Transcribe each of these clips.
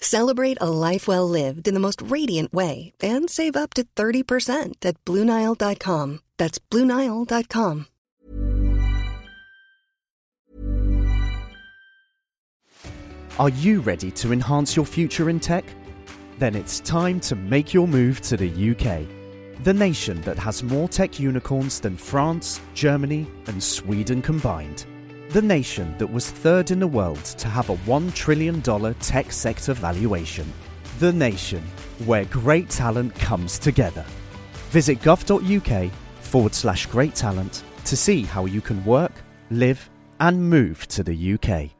Celebrate a life well lived in the most radiant way and save up to 30% at BlueNile.com. That's BlueNile.com. Are you ready to enhance your future in tech? Then it's time to make your move to the UK, the nation that has more tech unicorns than France, Germany, and Sweden combined. The nation that was third in the world to have a $1 trillion tech sector valuation. The nation where great talent comes together. Visit gov.uk forward slash great talent to see how you can work, live, and move to the UK.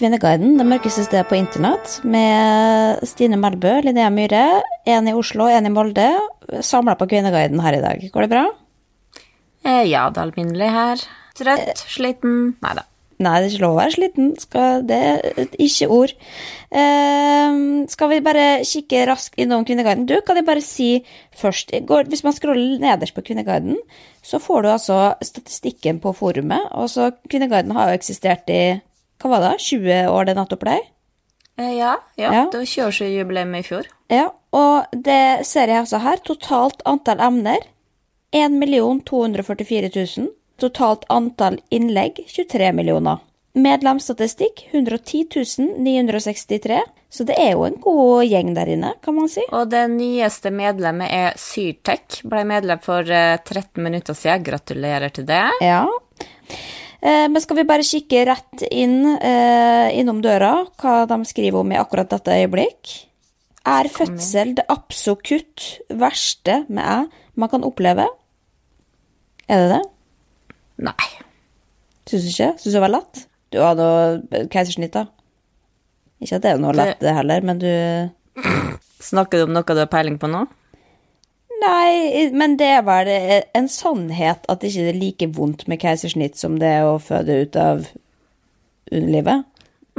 Kvinneguiden, det mørkeste stedet på internett, med Stine Melbø, Linnea Myhre, en i Oslo, en i Molde, samla på Kvinneguiden her i dag. Går det bra? Eh, ja, det er alminnelig her. Trøtt, sliten Nei da. Nei, det er ikke lov å være sliten. Skal, det er et ikke-ord. Eh, skal vi bare kikke raskt innom Kvinneguiden? Du, kan jeg bare si først går, Hvis man scroller nederst på Kvinneguiden, så får du altså statistikken på forumet. Og så Kvinneguiden har jo eksistert i hva var det, 20 år det nettopp ble? Eh, ja, ja, Ja. det var 20-årsjubileum i fjor. Ja, og det ser jeg altså her. Totalt antall emner 1 244 000. Totalt antall innlegg 23 millioner. Medlemsstatistikk 110 963. Så det er jo en god gjeng der inne, kan man si. Og det nyeste medlemmet er Syrtek. Ble medlem for eh, 13 minutter siden. Gratulerer til det. Ja. Eh, Men skal vi bare kikke rett inn eh, innom døra, hva de skriver om i akkurat dette øyeblikk? Er fødsel det absolutt verste med æ man kan oppleve? Er det det? Nei. Syns du ikke? Syns du det var lett? Du hadde keisersnitt, da? Ikke at det er noe lett, det heller, men du Snakker du om noe du har peiling på nå? Nei, men det er vel en sannhet at det ikke er like vondt med keisersnitt som det er å føde ut av underlivet?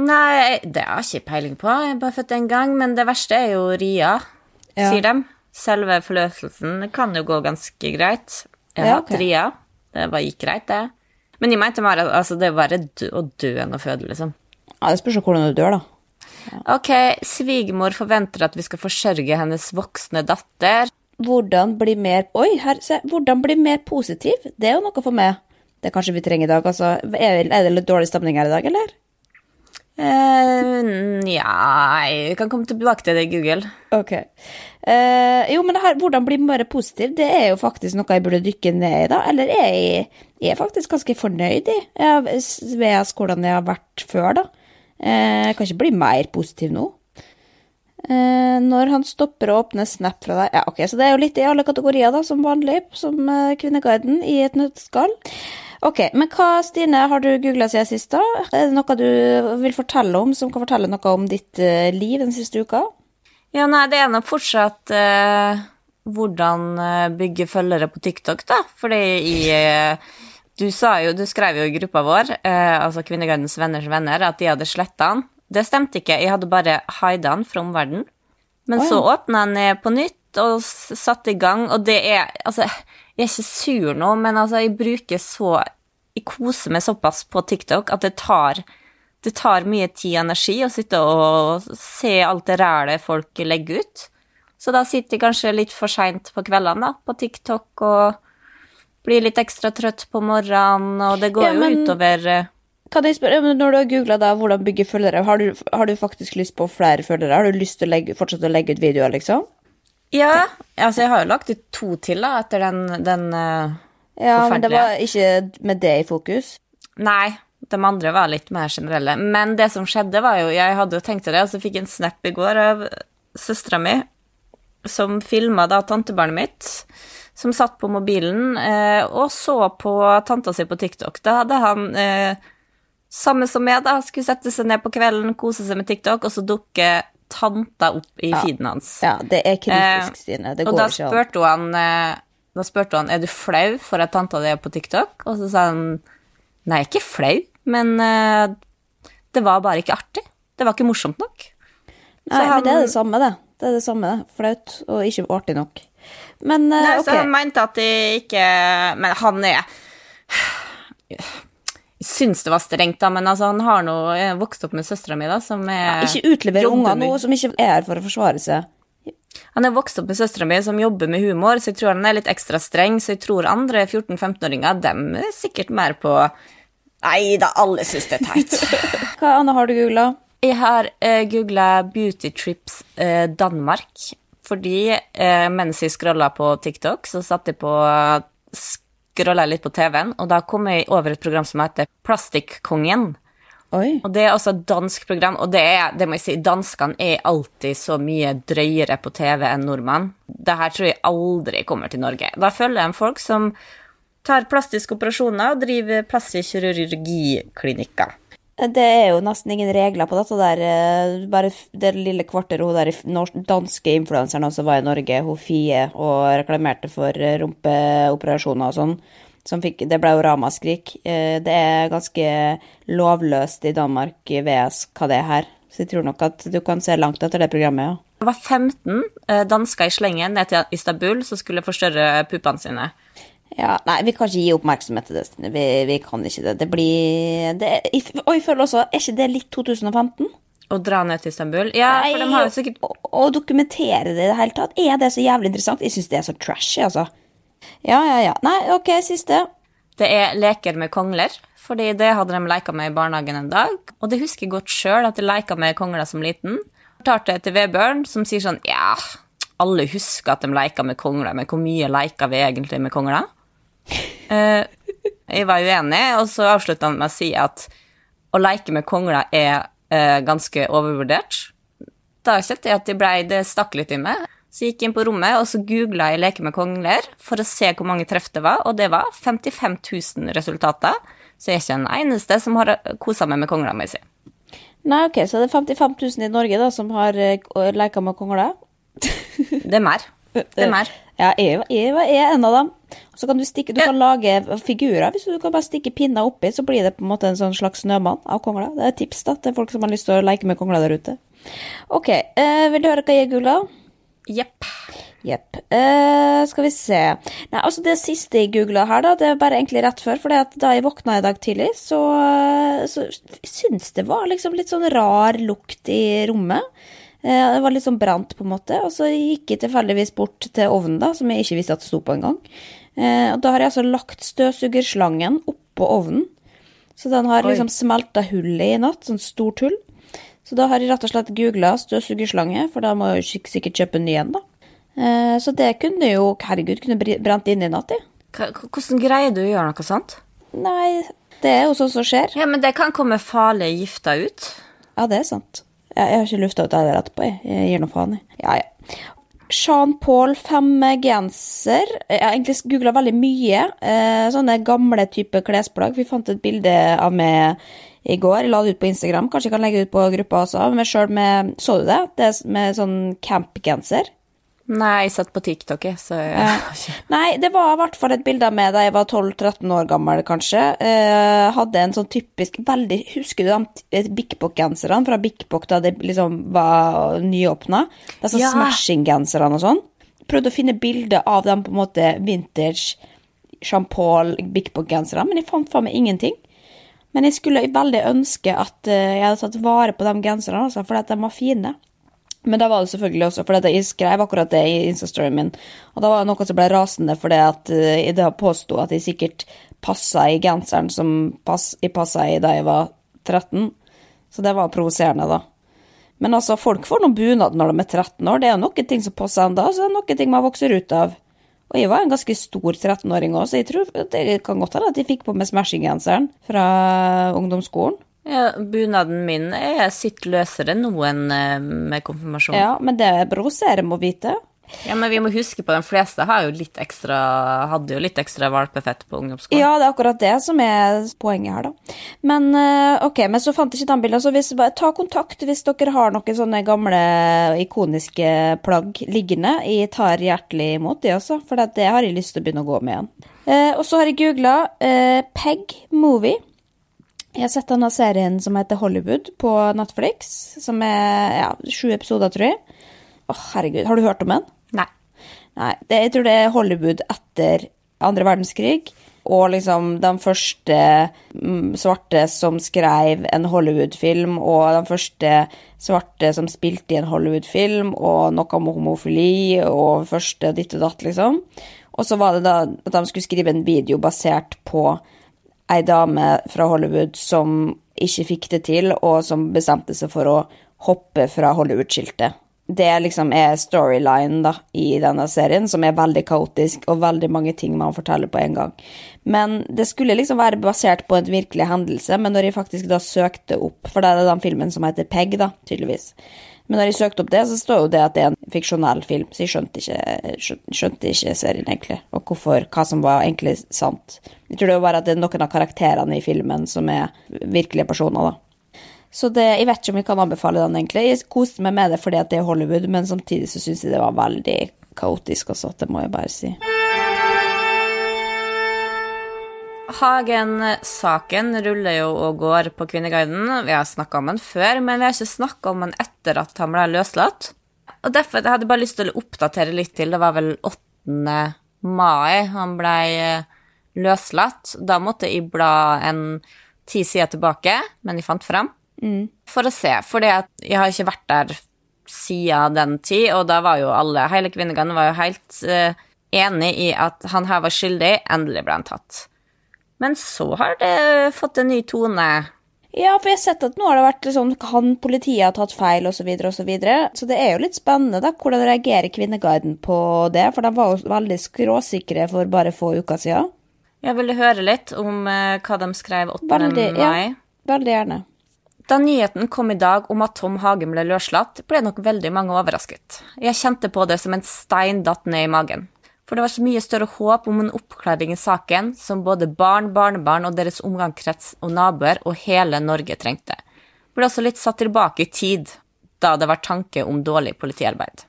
Nei, det har jeg ikke peiling på. Jeg har bare født én gang. Men det verste er jo ria, Ja. sier de. Selve forløselsen kan jo gå ganske greit. Jeg har Ja, hatt ok. ria. Det bare gikk greit, det. Men de mente bare at altså, det er verre å dø enn å føde, liksom. Ja, Det spørs hvordan du dør, da. Ok, svigermor forventer at vi skal forsørge hennes voksne datter. Hvordan bli mer Oi, her, se. Hvordan bli mer positiv? Det er jo noe for meg. Det er kanskje vi trenger i dag, altså. Er det, litt dårlig stemning her i dag, eller? Eh, Nja Vi kan komme tilbake til det Google. Ok. Eh, jo, men det her, hvordan bli mer positiv, det er jo faktisk noe jeg burde dykke ned i, da. Eller er jeg, jeg er faktisk ganske fornøyd i jeg vet hvordan jeg har vært før, da. Eh, jeg kan ikke bli mer positiv nå. Eh, når han stopper å åpne Snap fra deg Ja, ok, så det er jo litt i alle kategorier, da, som vanlig, som eh, Kvinneguiden i et nøtteskall. Ok, men hva, Stine, har du googla siden sist, da? Er det noe du vil fortelle om, som kan fortelle noe om ditt eh, liv den siste uka? Ja, nei, det er nå fortsatt eh, hvordan eh, bygge følgere på TikTok, da. Fordi i eh, Du jo, du skrev jo i gruppa vår, eh, altså Kvinneguidens venners venner, at de hadde sletta den. Det stemte ikke. Jeg hadde bare hida den fra omverdenen. Men oh, ja. så åpna jeg den på nytt og satte i gang, og det er Altså, jeg er ikke sur nå, men altså, jeg bruker så Jeg koser meg såpass på TikTok at det tar det tar mye tid og energi å sitte og se alt det rælet folk legger ut. Så da sitter jeg kanskje litt for seint på kveldene da, på TikTok og blir litt ekstra trøtt på morgenen, og det går Ja, men- jo utover eh, Kan jeg spørre, Når du har googla hvordan bygge følgere, har du, har du faktisk lyst på flere følgere? Har du lyst til å legge, fortsette å legge ut videoer, liksom? Ja, altså jeg har jo lagt ut to til da, etter den, den uh, Ja, men det var ikke med det i fokus. Nei, de andre var litt mer generelle. Men det som skjedde, var jo Jeg hadde jo tenkt til det, og så fikk jeg en snap i går av søstera mi, som filma da tantebarnet mitt, som satt på mobilen eh, og så på tanta si på TikTok. Da hadde han eh, samme som meg, da, skulle sette seg ned på kvelden, kose seg med TikTok, og så dukker tanta opp i feeden hans. Ja, det er kritisk, Eh, Stine. Det og går ikke an. spurte han eh, Da spurte han er du flau for at tanta di er på TikTok, og så sa han nei, ikke flau, men uh, det var bare ikke artig. Det var ikke morsomt nok. Nei, han, men det er det samme, det. Det er det samme, det. Flaut og ikke artig nok. Men uh, Nei, ok. Så han mente at de ikke Men han er syns det var strengt, da, men altså, han har nå eh, vokst opp med søstera mi, da, som er Ikke utlevere unger nå som ikke er her for å forsvare seg. Han er vokst opp med søstera mi som jobber med humor, så jeg tror han er litt ekstra streng. Så jeg tror andre 14-15-åringer, dem er sikkert mer på Nei da, alle syns det er teit. Hva annet har du googla? Jeg har eh, googla Beauty Trips eh, Danmark, fordi eh, mens jeg scrolla på TikTok, så satte jeg på Scrolla litt på TV-en, og da kom jeg over et program som heter Plastikkongen. Oi. Og det er også et dansk program, og det er, det må jeg si, danskene er alltid så mye drøyere på TV enn nordmenn. Det her tror jeg aldri kommer til Norge. Da følger jeg folk som tar plastiske operasjoner og driver plastisk kirurgiklinikker. Det er jo nesten ingen regler på dette der. eh, Bare det lille kvarteret hun der danske influenseren som var i Norge, hun Fie, og reklamerte for eh, rumpeoperasjoner og sånn. Fikk, det ble jo ramaskrik. Eh, Det er ganske lovløst i Danmark VS hva det er her. Så jeg tror nok at du kan se langt etter det programmet, ja. Det var 15 eh, dansker i slengen ned til Istanbul som skulle forstørre puppene sine. Ja, nei, vi kan ikke gi oppmerksomhet til det. Stine. Vi, vi kan ikke det. Det blir det, Og jeg føler også, er ikke det litt 2015? Å dra ned til Istanbul. Ja, for de har jo sikkert å, å dokumentere det i det hele tatt, er det så jævlig interessant? Jeg syns det er så trashy, altså. Ja, ja, ja. Nei, ok, siste. Det er leker med kongler, fordi det hadde de leka med i barnehagen en dag. Og det husker jeg godt sjøl, at jeg leka med kongler som liten. Fortalte det til Vebjørn, som sier sånn Ja, alle husker at de leka med kongler, men hvor mye leker vi egentlig med kongler? Eh, jeg var uenig, og så avslutta han med å si at å leke med kongler er eh, ganske overvurdert. Da kjente jeg at det, ble, det stakk litt i meg. Så jeg gikk inn på rommet og så googla jeg 'leke med kongler' for å se hvor mange treff det var, og det var 55 000 resultater. Så jeg er ikke den eneste som har kosa meg med kongler, må jeg si. Nei, ok, så det er 55 000 i Norge da, som har leka med kongler. Det er mer. Det er. Ja, Eva, er en av dem. Så kan du stikke, du kan lage figurer. Hvis du kan bare stikke pinner oppi, så blir det på en måte en sånn slags snømann av kongler. Det er et tips da, til folk som har lyst til å leke med kongler der ute. Ok, eh, vil du høre hva jeg googla? Jepp. Jepp. Eh, skal vi se. Nei, altså Det siste jeg googla her, da, det er bare egentlig rett før. For da jeg våkna i dag tidlig, så, så syns det var liksom litt sånn rar lukt i rommet. Eh, det var litt sånn brant, på en måte. Og så gikk jeg tilfeldigvis bort til ovnen, da, som jeg ikke visste at det sto på engang. Eh, og da har jeg altså lagt støvsugerslangen oppå ovnen. Så den har liksom smelta hullet i natt, sånn stort hull. Så da har jeg rett og slett googla støvsugerslange, for da må jeg jo sikkert kjøpe en ny en, da. Eh, Så det kunne jo, herregud, kunne brent inn i natt, jeg. Hvordan greier du å gjøre noe sånt? Nei, det er jo sånn som skjer. Ja, men det kan komme farlige gifter ut. Ja, det er sant. Jeg, har ikke lufta ut det der etterpå, jeg. Jeg gir noe faen, jeg. Ja, ja. Jean Paul 5-genser. Jeg har egentlig googla veldig mye. Eh, sånne gamle type klesplagg. Vi fant et bilde av meg i går. Jeg la det ut på Instagram. Kanskje jeg kan legge det ut på gruppa også. Men selv med Så du det? Det er med sånn campgenser. Nei, jeg satt på TikTok, jeg, så ikke Nei, det var i hvert fall et bilde av meg da jeg var 12-13 år gammel, kanskje. Eh, hadde en sånn typisk veldig Husker du de Big Bock-genserne fra Big Bock da det liksom var nyåpna? Det er sånn Ja. Smashing-genserne og sånn. Prøvde å finne bilde av dem på en måte vintage Jean Paul Big Bock-genserne, men jeg fant faen meg ingenting. Men jeg skulle veldig ønske at eh, jeg hadde tatt vare på de genserne, altså, fordi at de var fine. Men da var det selvfølgelig også fordi jeg skrev akkurat det i Insta-storyen min, og da var det noen som ble rasende fordi at eh, jeg påsto at jeg sikkert passa i genseren som jeg passa i da jeg var 13. Så det var provoserende, da. Men altså, folk får noen bunad når de er 13 år. Det er noen ting som passer ennå, så det er noen ting man vokser ut av. Og jeg var en ganske stor 13-åring òg, så jeg tror det kan godt hende at jeg fikk på meg Smashing-genseren fra ungdomsskolen. Ja, Bunaden min er sitt løsere nå enn eh, med konfirmasjon. Ja, men det provoserer, må vite. Ja, men vi må huske på de fleste har jo litt ekstra, hadde jo litt ekstra valpefett på ungdomsskolen. Ja, det er akkurat det som er poenget her, da. Men eh, ok, men så fant jeg ikke bildet. Så hvis, ta kontakt hvis dere har noen sånne gamle ikoniske plagg liggende. Jeg tar hjertelig imot de også, for det har jeg lyst til å begynne å gå med igjen. Eh, og så har jeg googla eh, Peg Movie. Jeg har sett denne serien som heter Hollywood på Netflix, som er ja, sju episoder, tror jeg. Å, herregud, har du hørt om den? Nei. Nei, det, jeg tror det er Hollywood etter andre verdenskrig, og liksom de første mm, svarte som skrev en Hollywood-film, og de første svarte som spilte i en Hollywood-film, og noe om homofili, og første ditt og datt, liksom. Og så var det da at de skulle skrive en video basert på ei dame fra Hollywood som ikke fikk det til, og som bestemte seg for å hoppe fra Hollywood-skiltet. Det liksom er storyline da, i denne serien, som er veldig kaotisk, og veldig mange ting man forteller på en gang. Men det skulle liksom være basert på en virkelig hendelse, men når jeg faktisk da søkte opp For det er den filmen som heter Peg, da, tydeligvis. Men når jeg søkte opp det, så står jo det at det er en fiksjonell film, så jeg skjønte ikke, skjønte, ikke serien, egentlig, og hvorfor, hva som var egentlig sant. Jeg tror det var bare at det er noen av karakterene i filmen som er virkelige personer, da. Så det, jeg vet ikke om jeg kan anbefale den, egentlig. Jeg koste meg med det fordi at det er Hollywood, men samtidig så syns jeg det var veldig kaotisk også, det må jeg bare si. Hagen-saken ruller jo og går på Kvinneguiden. Vi har snakka om den før, men vi har ikke snakka om den etter at han ble løslatt. Og derfor jeg hadde jeg bare lyst til å oppdatere litt til. Det var vel 8. mai han ble eh, løslatt. Da måtte jeg bla en ti sider tilbake, men jeg fant frem. For å se. For jeg har ikke vært der siden den tid, og da var jo alle Hele Kvinneguiden var jo helt uh, enig i at han her var skyldig. Endelig ble han tatt. Men så har det fått en ny tone. Ja, for jeg har sett at nå har det vært sånn Kan politiet ha tatt feil, osv., osv. Så, videre. så det er jo litt spennende da, hvordan reagerer Kvinneguiden på det, for de var jo veldig skråsikre for bare få uker siden. Jeg ville høre litt om eh, hva de skrev 8. Veldig, mai. ja, veldig gjerne. Da nyheten kom i dag om at Tom Hagen ble løslatt, ble nok veldig mange overrasket. Jeg kjente på det som en stein datt ned i magen. For det var så mye større håp om en oppklaring i saken som både barn, barnebarn og deres omgangskrets og naboer og hele Norge trengte. Ble også litt satt tilbake i tid, da det var tanke om dårlig politiarbeid.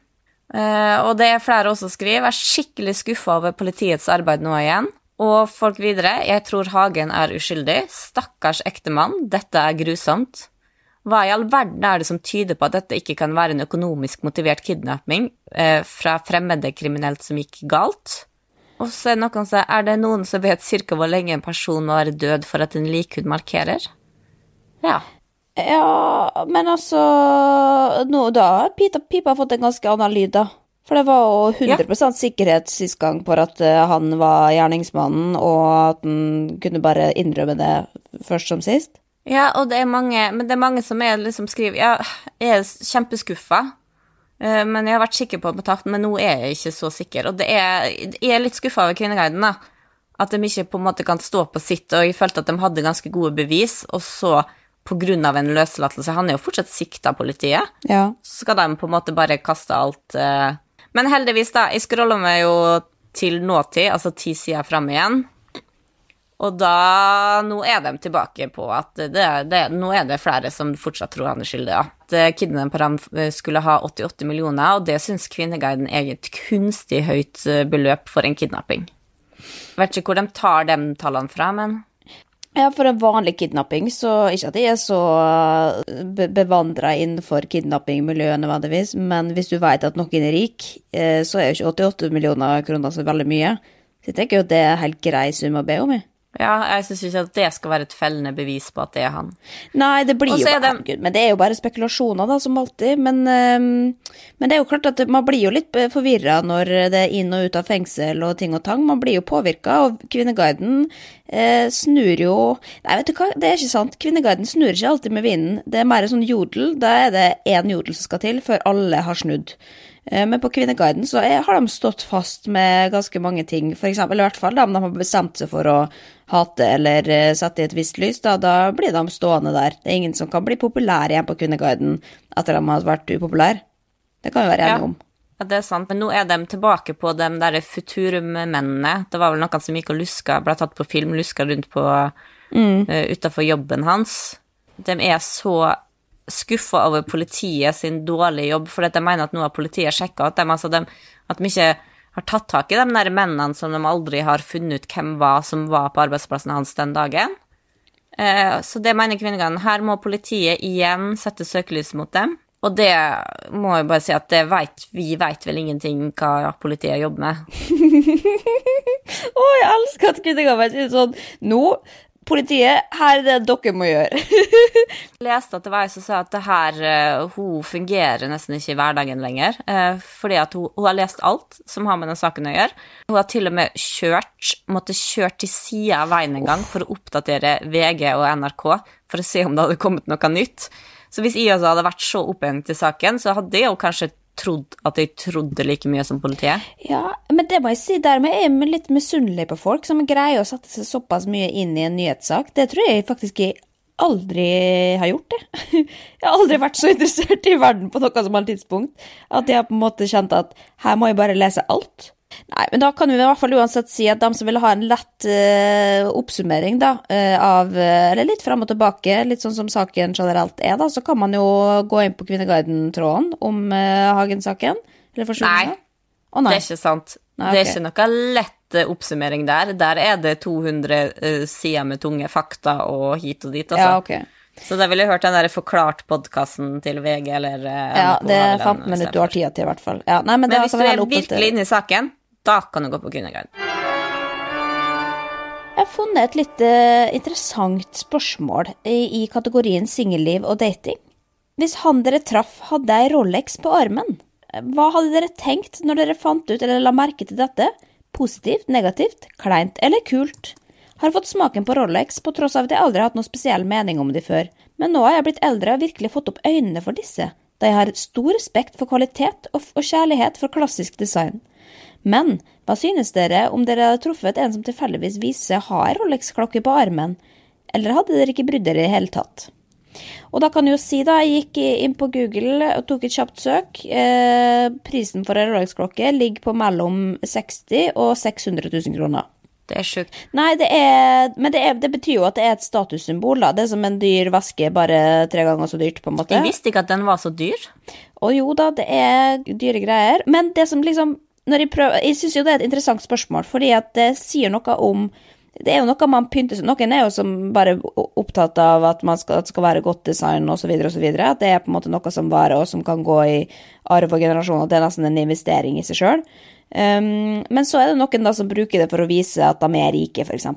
Eh, og det er flere også skriver, er skikkelig skuffa over politiets arbeid nå igjen. Og folk videre, jeg tror Hagen er uskyldig. Stakkars ektemann, dette er grusomt. Hva i all verden er det som tyder på at dette ikke kan være en økonomisk motivert kidnapping eh, fra fremmede kriminelt som gikk galt? Og så er det noen som er det noen som vet cirka hvor lenge en person må være død for at en likhud markerer? Ja. Ja, men altså nå, Da har Pipa, fått en ganske annen lyd, da. For det var jo 100% sikkerhet sist gang for at eh, han var gjerningsmannen, og at han kunne bare innrømme det først som sist. Ja, og det er mange, men det er mange som er liksom skriver Ja, jeg er kjempeskuffa, eh, men jeg har vært sikker på kontakten, men nå er jeg ikke så sikker. Og det er, jeg er litt skuffa over Kvinneguiden, da. At de ikke på en måte kan stå på sitt, og jeg følte at de hadde ganske gode bevis, og så på grunn av en løslatelse Han er jo fortsatt sikta av politiet. Ja. Så skal de på en måte bare kaste alt eh. Men heldigvis, da. Jeg scroller meg jo til nåtid, altså ti sider fram igjen. Og da Nå er de tilbake på at det, det, nå er det flere som fortsatt tror han er skyldig. At eh, kidnapperne skulle ha 88 millioner, og det syns Kvinneguiden er et kunstig høyt eh, beløp for en kidnapping. Vet ikke hvor de tar de tallene fra, men Ja, for en vanlig kidnapping, så ikke at jeg er så be bevandra innenfor kidnappingmiljøet nødvendigvis, men hvis du vet at noen er rik, eh, så er jo ikke 88 millioner kroner så veldig mye. Så jeg tenker jo at det er helt grei sum å be om, jeg. Ja, jeg syns ikke at det skal være et fellende bevis på at det er han. Nei, det blir jo bare, det- men det er jo bare spekulasjoner, da, som alltid. Men, ehm, men det er jo klart at man blir jo litt forvirra når det er inn og ut av fengsel og ting og tang. Man blir jo påvirka, og Kvinneguiden eh, snur jo Nei, vet du hva, det er ikke sant. Kvinneguiden snur ikke alltid med vinden. Det er mer en sånn jodel. Da er det én jodel som skal til før alle har snudd. Eh, Men på Kvinneguiden så er, har de stått fast med ganske mange ting, for eksempel, eller i hvert fall da, om de har bestemt seg for å hate eller eh, sette i et visst lys, da, da blir de stående der. Det er ingen som kan bli populær igjen på Kvinneguiden etter at de har vært upopulære. Det kan vi være enige om. Ja, det er sant, men nå er de tilbake på de der Futurum-mennene. Det var vel noen som gikk og luska, ble tatt på film, luska rundt på mm. utafor jobben hans. De er så skuffa over politiet sin dårlige jobb, at de mener at nå har politiet sjekka at altså at de ikke har tatt tak i de der mennene som de aldri har funnet ut hvem var som var på arbeidsplassen hans den dagen. Eh, så det mener kvinnegangen. Her må politiet igjen sette søkelyset mot dem. Og det må jeg bare si at vet, vi vet vel ingenting hva politiet jobber med. Å, jeg elsker at Kvinnegangen sier sånn Nå, politiet, her er det dere må gjøre. Jeg leste at det var ei som sa at det her, eh, hun fungerer nesten ikke i hverdagen lenger. eh, Fordi at hun, hun har lest alt som har med den saken å gjøre. Hun har til og med kjørt, måtte kjøre til sida av veien en gang for å oppdatere VG og NRK for å se om det hadde kommet noe nytt. Så hvis jeg også hadde vært så opphengt i saken, så hadde jeg jo kanskje trodd at jeg trodde like mye som politiet. Ja, men det må jeg si, dermed er jeg litt misunnelig på folk som greier å sette seg såpass mye inn i en nyhetssak. Det tror jeg faktisk jeg aldri har gjort, det. Jeg har aldri vært så interessert i verden på noe som helst tidspunkt at jeg har på en måte kjent at her må jeg bare lese alt. Nei, men da kan vi i hvert fall uansett si at de som vil ha en lett uh, oppsummering da, uh, av eh, Eller litt fram og tilbake, litt sånn som saken generelt er, da, så kan man jo gå inn på Kvinneguiden-tråden om uh, Hagen-saken. Eller forsvunnet. Nei. Å Det er ikke sant. Nei, Det er ikke noe lett oppsummering der. Der er det 200 eh, sider med tunge fakta og hit og dit, altså. Ja, ok. Så da ville jeg hørt den der forklart-podkasten til VG eller eh, Ja, det er 15 minutter du har tida til, i hvert fall. Ja, nei, men, Men det hvis kan du er virkelig inne i saken, da kan du gå på Kvinneguiden. Jeg har funnet et litt eh, interessant spørsmål i, kategorien singelliv og dating. Hvis han dere traff hadde ei Rolex på armen, hva hadde dere tenkt når dere fant ut eller la merke til dette? Positivt, negativt, kleint eller kult? Har fått smaken på Rolex på tross av at jeg aldri har hatt noe spesiell mening om de før, men nå har jeg blitt eldre og virkelig fått opp øynene for disse, da jeg har stor respekt for kvalitet og kjærlighet for klassisk design. Men hva synes dere om dere hadde truffet en som tilfeldigvis viser seg ha ei Rolex-klokke på armen, eller hadde dere ikke brydd dere i hele tatt? Og da kan jeg jo si, da, jeg gikk inn på Google og tok et kjapt søk. Eh, prisen for ei Rolex-klokke ligger på mellom 60 og 600 000 kroner. Det er sjukt. Nei, det er Men det, er, det betyr jo at det er et statussymbol, da. Det er som en dyr vaske, bare tre ganger så dyrt, på en måte. Jeg visste ikke at den var så dyr. Å jo da, det er dyre greier. Men det som liksom når Jeg, prøver, jeg syns jo det er et interessant spørsmål, fordi at det sier noe om Det er jo noe man pynter seg Noen er jo som bare opptatt av at, skal, at det skal være godt design osv., osv. At det er på en måte noe som varer, og som kan gå i arv og generasjon. At det er nesten en investering i seg sjøl. Um, men så er det noen da som bruker det for å vise at de er rike, f.eks.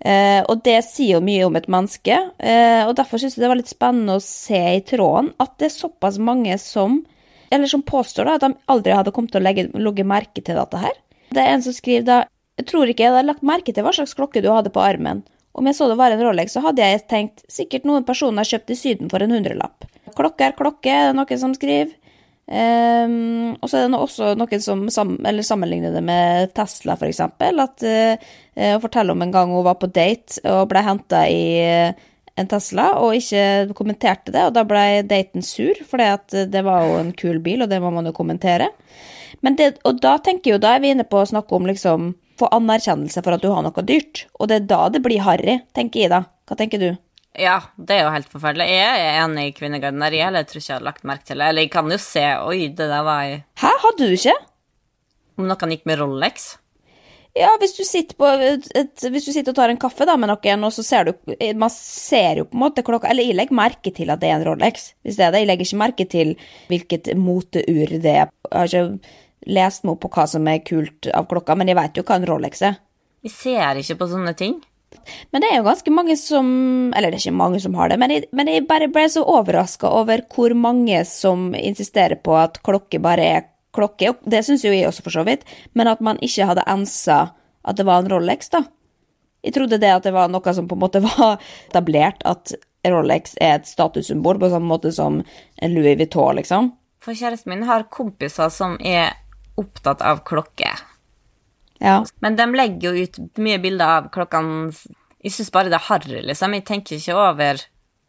Uh, og det sier jo mye om et menneske, uh, og derfor syns jeg det var litt spennende å se i tråden at det er såpass mange som eller som påstår da, at de aldri hadde kommet til å legge, legge merke til dette her. Det er en som skriver da Jeg tror ikke jeg hadde lagt merke til hva slags klokke du hadde på armen. Om jeg så det var en Rolex, så hadde jeg tenkt sikkert noen personer har kjøpt i Syden for en hundrelapp. Klokke er klokke, er det noen som skriver. Um, og så er det også noen som sam, eller sammenligner det med Tesla, eksempel. At, uh, fortelle forteller om en gang hun var på date og ble henta i uh, en Tesla og ikke kommenterte det, og da ble daten sur, for det var jo en kul bil, og det må man jo kommentere. Men det, og da tenker jo, da er vi inne på å snakke om liksom få anerkjennelse for at du har noe dyrt. Og det er da det blir harry, tenker Ida. Hva tenker du? Ja, det er jo helt forferdelig. Jeg er enig i kvinnegardeneri, eller jeg tror ikke jeg har lagt merke til det. Eller jeg kan jo se Oi, det der var jeg... Hæ, hadde du ikke? Om noen gikk med Rolex? Ja, hvis du et, et, hvis du sitter og tar en kaffe da med noen, og så ser du Man ser jo på en måte klokka Eller jeg legger merke til at det er en Rolex, hvis det er det. Jeg legger ikke merke til hvilket moteur det er. Jeg har ikke lest meg opp på hva som er kult av klokka, men jeg vet jo hva en Rolex er. Vi ser ikke på sånne ting. Men det er jo ganske mange som Eller det er ikke mange som har det, men jeg, men jeg bare ble så overraska over hvor mange som insisterer på at klokke bare er klokke. Det syns jo jeg også, for så vidt, men at man ikke hadde ensa at det var en Rolex, da. Jeg trodde det at det var noe som på en måte var etablert, at Rolex er et statussymbol, på samme måte som en Louis Vuitton, liksom. For kjæresten min har kompiser som er opptatt av klokke. Ja. Men de legger jo ut mye bilder av klokkene Jeg syns bare det er harry, liksom. Jeg tenker ikke over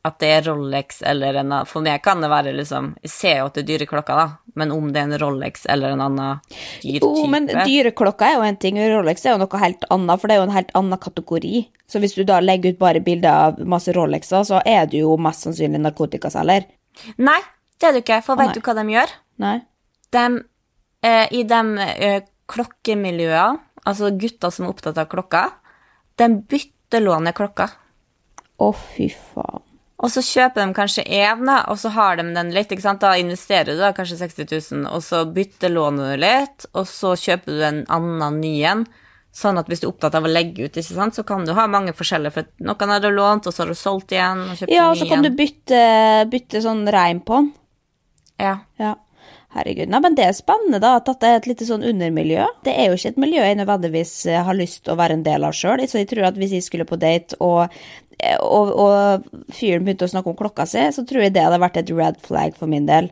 at det er Rolex eller en For meg kan det være liksom Jeg ser jo at det er dyre klokker, da, men om det er en Rolex eller en annen dyr type Jo, men dyreklokka er jo en ting, Rolex er jo noe helt annet, for det er jo en helt annen kategori. Så hvis du da legger ut bare bilder av masse Rolexer, så er du jo mest sannsynlig narkotikaselger. Nei, det er du ikke, for vet du hva de gjør? Nei? De, eh, I de eh, klokkemiljøene, altså gutter som er opptatt av klokka, de bytter låne klokka. Å, fy faen. Og så kjøper de kanskje én, og så har de den litt. Da investerer du da kanskje 60 000, og så byttelåner du litt, og så kjøper du en annen ny en. Sånn at hvis du er opptatt av å legge ut, sant, så kan du ha mange forskjeller. For noen har du lånt, og så har du solgt igjen, og Ja, og så kan du bytte, bytte sånn reim på den. Ja. Ja. Herregud. Nei, men det er spennende, da, at dette er et lite sånn undermiljø. Det er jo ikke et miljø jeg nødvendigvis eh, har lyst til å være en del av sjøl. Så jeg tror at hvis jeg skulle på date, og, og, og fyren begynte å snakke om klokka si, så tror jeg det hadde vært et red flag for min del.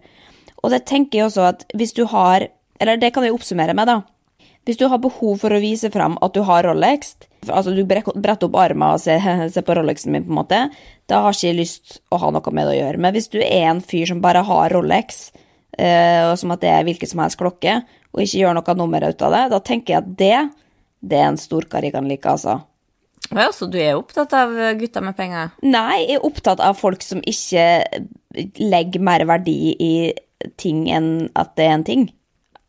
Og det tenker jeg også at hvis du har Eller det kan jeg oppsummere med, da. Hvis du har behov for å vise fram at du har Rolex, altså du bretter opp armen og ser, ser på Rolexen min, på en måte, da har ikke jeg lyst å ha noe med det å gjøre. Men hvis du er en fyr som bare har Rolex, eh, og som at det er hvilken som helst klokke, og ikke gjør noe nummer ut av det, da tenker jeg at det, det er en storkar jeg kan like, altså. Ja, så du er opptatt av gutter med penger? Nei, jeg er opptatt av folk som ikke legger mer verdi i ting enn at det er en ting.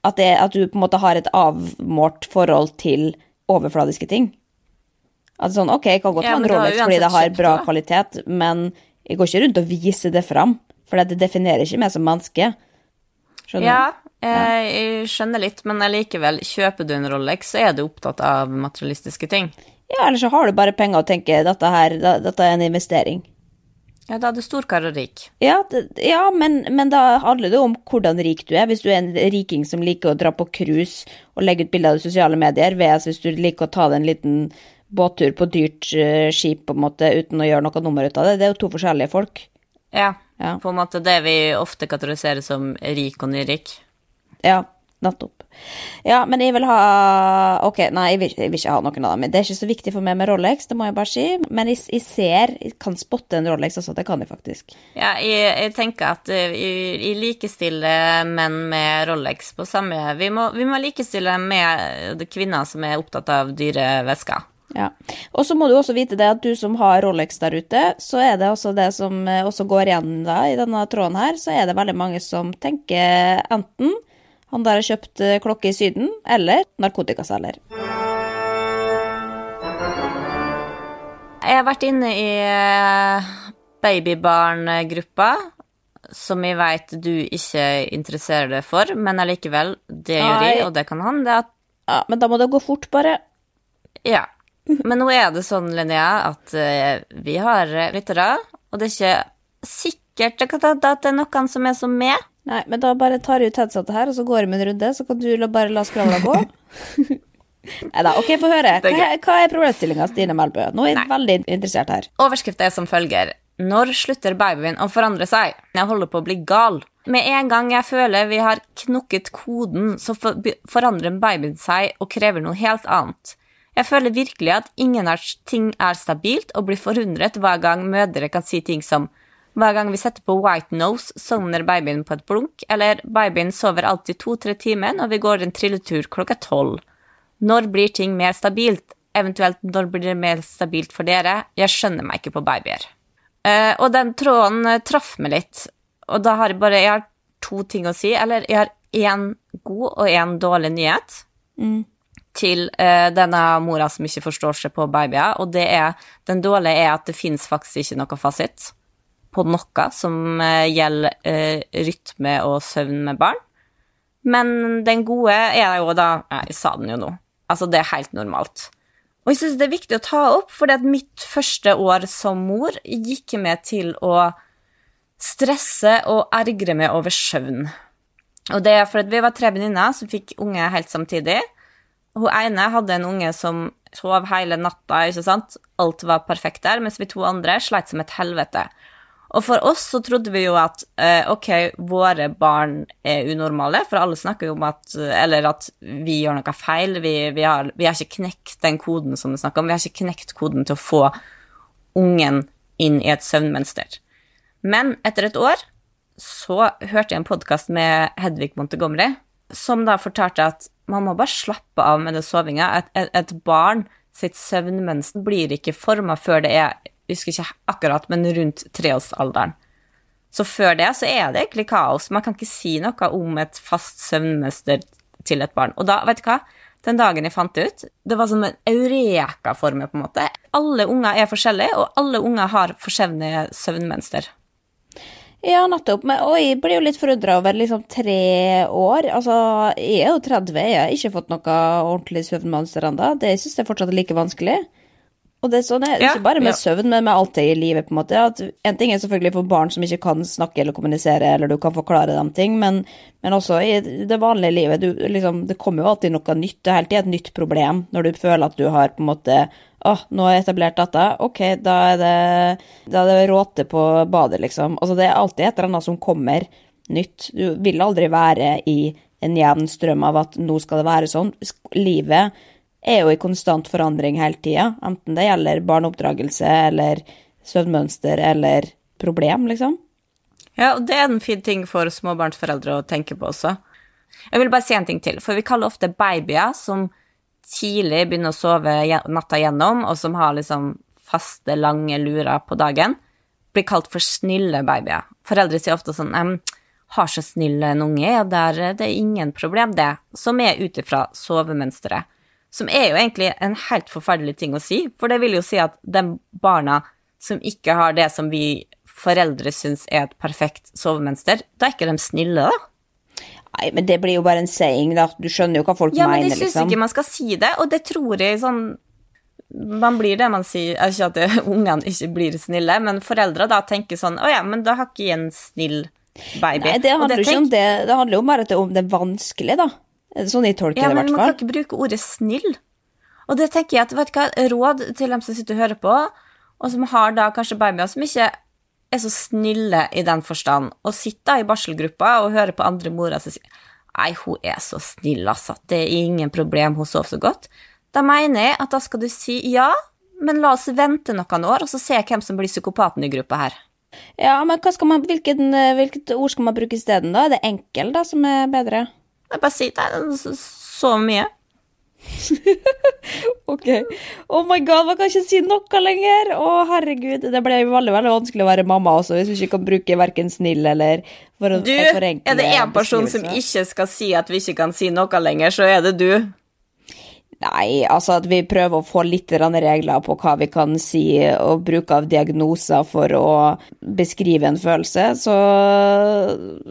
At, det, at du på en måte har et avmålt forhold til overfladiske ting. At sånn, ok, jeg kan godt Ja, ha en Rolex fordi det har bra kvalitet, men jeg går ikke rundt og viser det fram, for det definerer ikke meg som menneske. Skjønner Ja, eh, jeg skjønner litt, men likevel, kjøper du en Rolex, så er du opptatt av materialistiske ting. Ja, eller så har du bare penger og tenker dette her, dette er en investering. Ja, da er du storkar og rik. Ja, ja men, men da handler det jo om hvordan rik du er. Hvis du er en riking som liker å dra på cruise og legge ut bilder av sosiale medier, VS hvis du liker å ta deg en liten båttur på dyrt eh, skip på en måte uten å gjøre noe nummer ut av det. Det er jo to forskjellige folk. Ja, Ja. på en måte det vi ofte kategoriserer som rik og nyrik. Ja, nettopp. Ja, men jeg vil ha Ok, nei, jeg vil, jeg vil ikke ha noen av dem. Det er ikke så viktig for meg med Rolex, det må jeg bare si. Men jeg, jeg ser, jeg kan spotte en Rolex også, det kan jeg faktisk. Ja, jeg, jeg tenker at eh, jeg, jeg likestiller menn med Rolex på samme Vi må, vi må likestille med kvinner som er opptatt av dyre vesker. Ja. Og så må du også vite det at du som har Rolex der ute, så er det også det som eh, også går igjen da i denne tråden her, så er det veldig mange som tenker enten han der har kjøpt eh, klokke i Syden, eller narkotikaselger. Jeg har vært inne i eh, babybarngruppa, som jeg vet du ikke interesserer deg for, men allikevel, det gjør jeg, og det kan hende at Ja, men da må det gå fort, bare. Ja. Men nå er det sånn, Linnea, at eh, vi har lyttere, og det er ikke sikkert at det er noen som er som meg. Nei, men da bare tar jeg ut headsetet her, og så går vi med en runde, så kan du bare la skravla gå. Nei da, ok, få høre. Hva, er- hva er problemstillinga, Stine Melbø? Nå er jeg Nei. veldig interessert her. Overskriften er som følger. Når slutter babyen å forandre seg? Jeg holder på å bli gal. Med en gang jeg føler vi har knukket koden, så forandrer babyen seg og krever noe helt annet. Jeg føler virkelig at ingen av ting er stabilt, og blir forundret hver gang mødre kan si ting som hver gang vi setter på white nose, sovner babyen på et blunk, eller babyen sover alltid to-tre timer når vi går en trilletur klokka tolv. Når blir ting mer stabilt? Eventuelt når blir det mer stabilt for dere? Jeg skjønner meg ikke på babyer. Uh, og den tråden uh, traff meg litt, og da har jeg bare Jeg har to ting å si. Eller jeg har én god og én dårlig nyhet til uh, denne mora som ikke forstår seg på babyer, og det er Den dårlige er at det fins faktisk ikke noe fasit på noe som eh, gjelder eh, rytme og søvn med barn. Men den gode er jo da Jeg sa den jo nå. Altså, det er helt normalt. Og jeg syns det er viktig å ta opp, fordi at mitt første år som mor gikk med til å stresse og ergre meg over søvn. Og det er fordi vi var tre venninner som fikk unge helt samtidig. Hun ene hadde en unge som sov hele natta, ikke sant. Alt var perfekt der, mens vi to andre sleit som et helvete. Og for oss så trodde vi jo at eh, ok, våre barn er unormale, for alle snakker jo om at Eller at vi gjør noe feil. Vi, vi, har, vi har ikke knekt den koden som vi snakker om. Vi har ikke knekt koden til å få ungen inn i et søvnmønster. Men etter et år så hørte jeg en podkast med Hedvig Montgomery, som da fortalte at man må bare slappe av med det sovinga. Et, et, et barn sitt søvnmønster blir ikke forma før det er husker ikke akkurat, men rundt treårsalderen. Så før det så er det egentlig kaos. Man kan ikke si noe om et fast søvnmønster til et barn. Og da, vet du hva? Den dagen jeg fant det ut, det var som en eureka for meg, på en måte. Alle unger er forskjellige, og alle unger har forskjellige søvnmønster. Ja, nettopp. Men, og jeg blir jo litt forundra over liksom tre år. Altså, jeg er jo 30, jeg har ikke fått noe ordentlig søvnmønster ennå. Det syns jeg fortsatt er like vanskelig. Og det er sånn, Ja, ikke bare med ja. søvn, men med alt det i livet, på en måte. At en ting er selvfølgelig for barn som ikke kan snakke eller kommunisere, eller du kan forklare dem ting, men, men også i det vanlige livet. Du, liksom, det kommer jo alltid noe nytt. Det er alltid et nytt problem når du føler at du har på en måte Å, nå har jeg etablert dette. Ok, da er det, da er det råte på badet, liksom. Altså, det er alltid et eller annet som kommer nytt. Du vil aldri være i en jevn strøm av at nå skal det være sånn. Livet er jo i konstant forandring hele tida, enten det gjelder barneoppdragelse eller søvnmønster eller problem, liksom. Ja, og det er en fin ting for småbarnsforeldre å tenke på også. Jeg vil bare si en ting til, for vi kaller ofte babyer som tidlig begynner å sove natta gjennom, og som har liksom faste, lange lurer på dagen, blir kalt for snille babyer. Foreldre sier ofte sånn ehm, har så snill en unge, ja, der, det er ingen problem, det. Som er ut ifra sovemønsteret. Som er jo egentlig en helt forferdelig ting å si, for det vil jo si at de barna som ikke har det som vi foreldre syns er et perfekt sovemønster, da er ikke de snille, da. Nei, men det blir jo bare en saying, da. Du skjønner jo hva folk Ja, men de syns liksom. ikke man skal si det, og det tror jeg sånn Man blir det man sier er Ikke at det- ungene ikke blir snille, men foreldre da tenker sånn Å ja, men da har ikke jeg en snill baby. Nei, det handler jo ikke om det. Det handler jo bare om det er vanskelig, da. Sånn jeg tolker Ja, det, i men man kan ikke bruke ordet snill. Og det tenker jeg at, vet du hva, råd til dem som sitter og hører på, og som har da kanskje babyer som ikke er så snille i den forstand, og sitter da i barselgruppa og hører på andre morer som sier Nei, hun er så snill, altså. Det er ingen problem, hun sover så godt. Da mener jeg at da skal du si ja, men la oss vente noen år, og så se hvem som blir psykopaten i gruppa her. Ja, men man, hvilken, eh, hvilket ord skal man bruke isteden, da? Er det enkel, da, som er bedre? Jeg bare sier nei, så, mye. Ok. Oh my god, man kan ikke si noe lenger! Å, herregud. Det ble veldig veldig vanskelig å være mamma også, hvis vi ikke kan bruke verken snill eller for å Du, er det én person som ikke skal si at vi ikke kan si noe lenger, så er det du. Nei, altså at vi prøver å få litt regler på hva vi kan si, og bruke av diagnoser for å beskrive en følelse, så,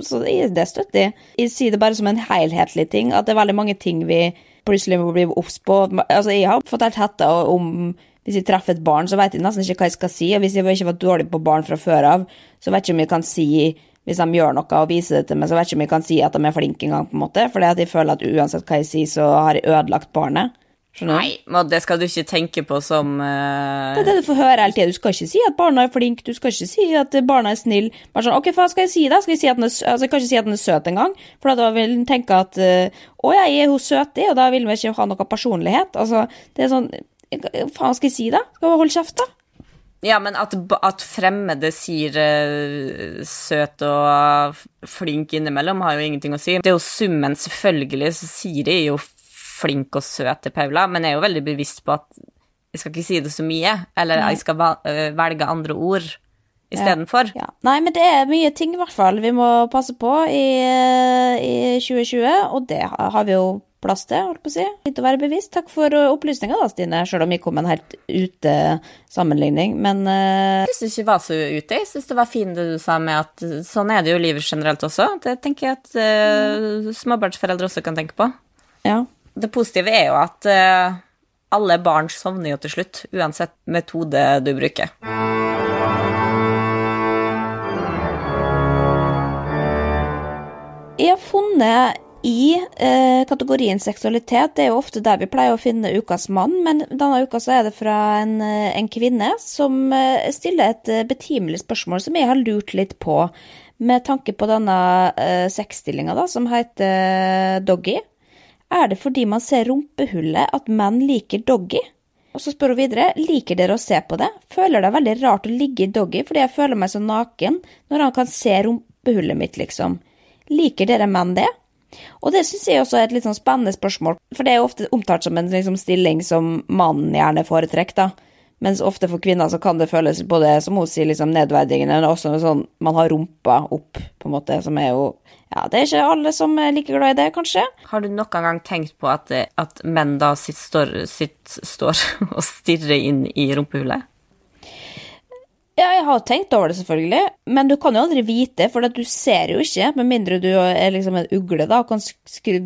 så det støtter jeg. Jeg sier det bare som en helhetlig ting, at det er veldig mange ting vi plutselig må bli obs på. Altså, jeg har fortalt Hetta om hvis jeg treffer et barn, så vet jeg nesten ikke hva jeg skal si, og hvis jeg ikke var dårlig på barn fra før av, så vet jeg ikke om jeg kan si hvis de gjør noe og viser det til meg, så vet jeg ikke om jeg kan si at de er flinke engang, på en måte, fordi at jeg føler at uansett hva jeg sier, så har jeg ødelagt barnet. Skjønner du? Nei, men det skal du ikke tenke på som uh... Det er det du får høre hele tida. Du skal ikke si at barna er flinke, du skal ikke si at barna er snille. Bare sånn, ok, hva skal jeg si da? Skal jeg si at den er, altså, jeg kan ikke si at den er søt engang, for da vil den tenke at uh, å ja, er hun søt, det, og da vil vi ikke ha noe personlighet. Altså, det er sånn, hva faen skal jeg si da? Skal hun holde kjeft da? Ja, men at, at fremmede sier eh, søt og flink innimellom, har jo ingenting å si. Det er jo summen, selvfølgelig, så sier de jo flink og søt til Paula, men jeg er jo veldig bevisst på at jeg skal ikke si det så mye, eller jeg skal øh, velge andre ord istedenfor. Ja. Nei, men det er mye ting, i hvert fall, vi må passe på i, i 2020, og det har har vi jo plass til, holdt på å si. Fint å være bevisst. Takk for opplysninga da, Stine, sjøl om vi kom med en helt ute sammenligning, men uh... Jeg syns ikke var så ute. Jeg syns det var fint det du sa med at sånn er det jo i livet generelt også. Det tenker jeg at uh, småbarnsforeldre også kan tenke på. ja. Det positive er jo at uh, alle barn sovner jo til slutt, uansett metode du bruker. Jeg har funnet i eh, kategorien seksualitet, det er jo ofte der vi pleier å finne ukas mann, men denne uka så er det fra en, eh, en kvinne som eh, stiller et eh, betimelig spørsmål som jeg har lurt litt på, med tanke på denne eh, sexstillinga som heter doggy. Er det fordi man ser rumpehullet at menn liker doggy? Og så spør hun videre, liker dere å se på det? Føler det veldig rart å ligge i doggy fordi jeg føler meg så naken når han kan se rumpehullet mitt, liksom. Liker dere menn det? Og det syns jeg også er et litt sånn spennende spørsmål, for det er jo ofte omtalt som en liksom, stilling som mannen gjerne foretrekker, da. Mens ofte for kvinner så kan det føles både, som hun sier, liksom nedverdigende, men også sånn man har rumpa opp, på en måte, som er jo Ja, det er ikke alle som er like glad i det, kanskje. Har du noen gang tenkt på at, at menn da sitt står, står og stirrer inn i rumpehullet? Ja, jeg har tenkt over det, selvfølgelig, men du kan jo aldri vite, for du ser jo ikke, med mindre du er liksom en ugle da, og kan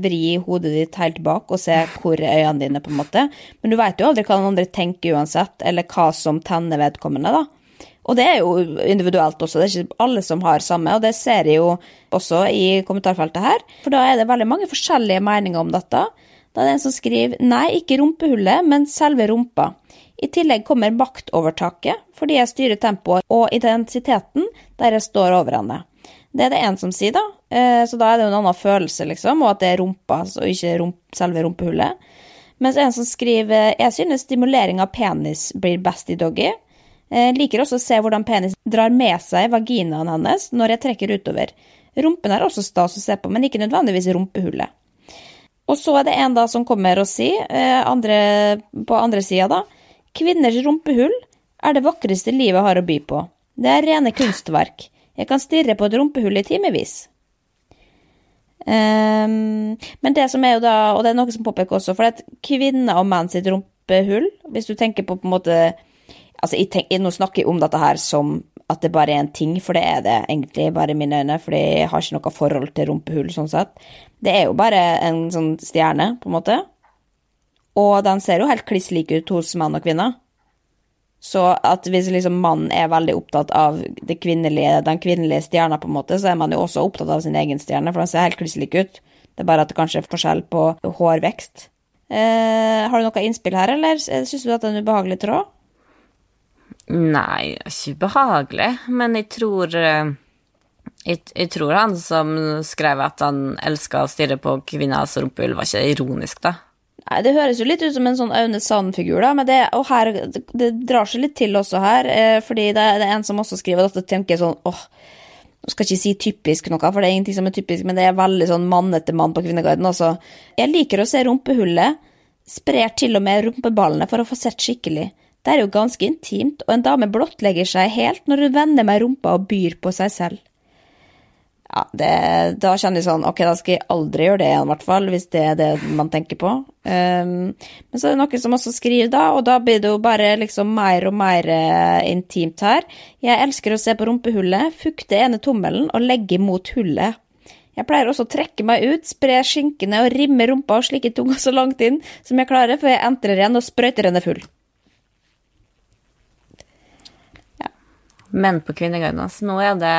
vri hodet ditt helt bak og se hvor øynene dine, på en måte. Men du vet jo aldri hva den andre tenker uansett, eller hva som tenner vedkommende, da. Og det er jo individuelt også, det er ikke alle som har samme, og det ser jeg jo også i kommentarfeltet her, for da er det veldig mange forskjellige meninger om dette. Da er det en som skriver nei, ikke rumpehullet, men selve rumpa. I tillegg kommer maktovertaket, fordi jeg styrer tempoet og identiteten der jeg står over henne. Det er det en som sier, da. Eh, Så da er det jo en annen følelse, liksom, og at det er rumpa, og ikke rump, selve rumpehullet. Mens en som skriver jeg synes stimulering av penis blir best i doggy. Jeg liker også å se hvordan penis drar med seg vaginaen hennes når jeg trekker utover. Rumpen er også stas å se på, men ikke nødvendigvis rumpehullet. Og så er det en da som kommer og sier, eh, andre, på andre sida da, kvinners rumpehull er det vakreste livet har å by på. Det er rene kunstverk. Jeg kan stirre på et rumpehull i timevis. Um, men det som er jo da, og det er noe som påpeker også, for at kvinner og menn sitt rumpehull, hvis du tenker på på en måte Altså, jeg tenk, nå snakker jeg om dette her som at det bare er en ting, for det er det egentlig bare i mine øyne, fordi jeg har ikke noe forhold til rumpehull sånn sett. Det er jo bare en sånn stjerne, på en måte. Og den ser jo helt kliss lik ut hos mann og kvinner. Så at hvis liksom mannen er veldig opptatt av kvinnelige, den kvinnelige stjerna, på en måte, så er man jo også opptatt av sin egen stjerne, for den ser helt kliss lik ut. Det er bare at det kanskje er forskjell på hårvekst. Eh, har du noe innspill her, eller syns du at det er en ubehagelig tråd? Nei, ikke ubehagelig, men jeg tror eh, jeg, jeg tror han som skrev at han elska å stirre på kvinners rumpehull, var ikke ironisk, da. Det høres jo litt ut som en sånn Aune Sand-figur, da, men det, og her, det, drar seg litt til også her, eh, fordi det, det er en som også skriver at det tenker sånn åh, nå skal ikke si typisk noe, for det er ingenting som er typisk, men det er veldig sånn mann etter mann på Kvinneguiden også. Jeg liker å se rumpehullet, sprer til og med rumpeballene for å få sett skikkelig. Det er jo ganske intimt, og en dame blottlegger seg helt når hun vender med rumpa og byr på seg selv. Ja, det, da kjenner jeg sånn, ok, da skal jeg aldri gjøre det igjen, i hvert fall, hvis det er det man tenker på. Um, men så er det noen som også skriver da, og da blir det jo bare liksom mer og mer uh, intimt her. Jeg elsker å se på rumpehullet, fukte ene tommelen og legge mot hullet. Jeg pleier også å trekke meg ut, spre skinkene og rimme rumpa og slikke tunga så langt inn som jeg klarer, før jeg entrer igjen og sprøyter henne full. Menn på Kvinneguiden, altså. Nå er det,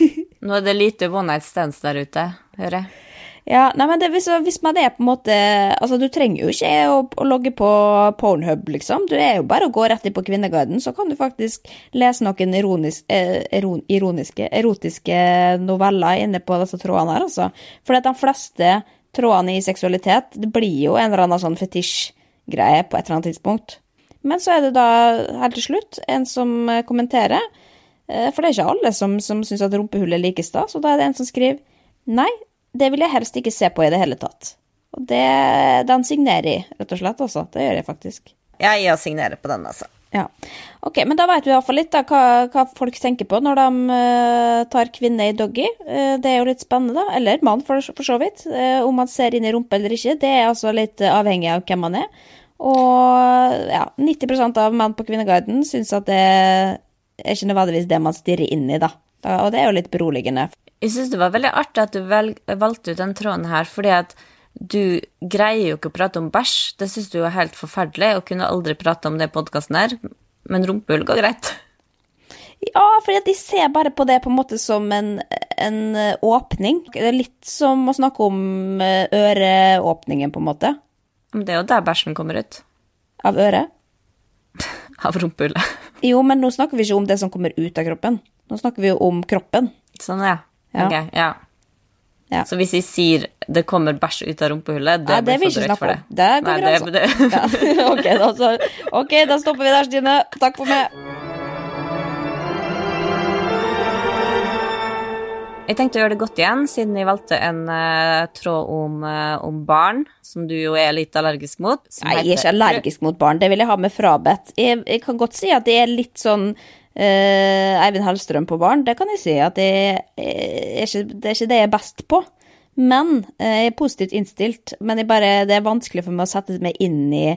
nå er det lite one night stands der ute, hører jeg. Ja, nei, men det, hvis, hvis man er på en måte Altså, du trenger jo ikke å, å logge på Pornhub, liksom. Du er jo bare å gå rett inn på Kvinneguiden, så kan du faktisk lese noen ironisk, eh, eron, ironiske, erotiske noveller inne på disse trådene her, altså. For de fleste trådene i seksualitet, det blir jo en eller annen sånn fetisjgreie på et eller annet tidspunkt. Men så er det da, helt til slutt, en som eh, kommenterer. Eh, For det er ikke alle som, som syns at rumpehull er like stas, og da er det en som skriver Nei, det vil jeg helst ikke se på i det hele tatt. Og det, den signerer jeg, rett og slett. Også. Det gjør jeg faktisk. Ja, jeg signerer på den, altså. Ja. Ok, men da vet vi iallfall litt da, hva, hva folk tenker på når de uh, tar kvinne i doggy. Uh, det er jo litt spennende, da. Eller mann, for, for så vidt. Uh, om man ser inn i rumpa eller ikke. Det er altså litt avhengig av hvem man er. Og ja, 90% av menn på Kvinneguiden syns at det er ikke nødvendigvis det man stirrer inn i, da. da og det er jo litt beroligende. Jeg syns det var veldig artig at du vel, valgte ut den tråden her, fordi at du greier jo ikke å prate om bæsj. Det syns du er helt forferdelig, og kunne aldri prate om det i podkasten her. Men rumpehull går greit. Ja, fordi at de ser bare på det på en måte som en, en eh, åpning. Det er litt som å snakke om eh, øreåpningen, på en måte. Men det er jo der bæsjen kommer ut. Av øret. Av rumpehullet. Jo, men nå snakker vi ikke om det som kommer ut av kroppen. Nå snakker vi jo om kroppen. Sånn, ja. Ja. Ok, ja. Ja. Så hvis vi sier det kommer bæsj ut av rumpehullet, det Nei, det blir for drøyt for det? Det Nei, det, det, Ja. okay, da, så, ok, da stopper vi der, Stine. Takk for meg. Jeg tenkte å gjøre det godt igjen, siden jeg valgte en uh, tråd om, uh, om barn, som du jo er litt allergisk mot. som Nei, jeg er ikke allergisk mot barn. Det vil jeg ha med frabedt. Jeg, jeg kan godt si at det er litt sånn uh, Eivind Hellstrøm på barn. Det kan jeg si at jeg, jeg er ikke, det er ikke det jeg er best på. Men jeg er positivt innstilt. Men bare, det er vanskelig for meg å sette meg inn i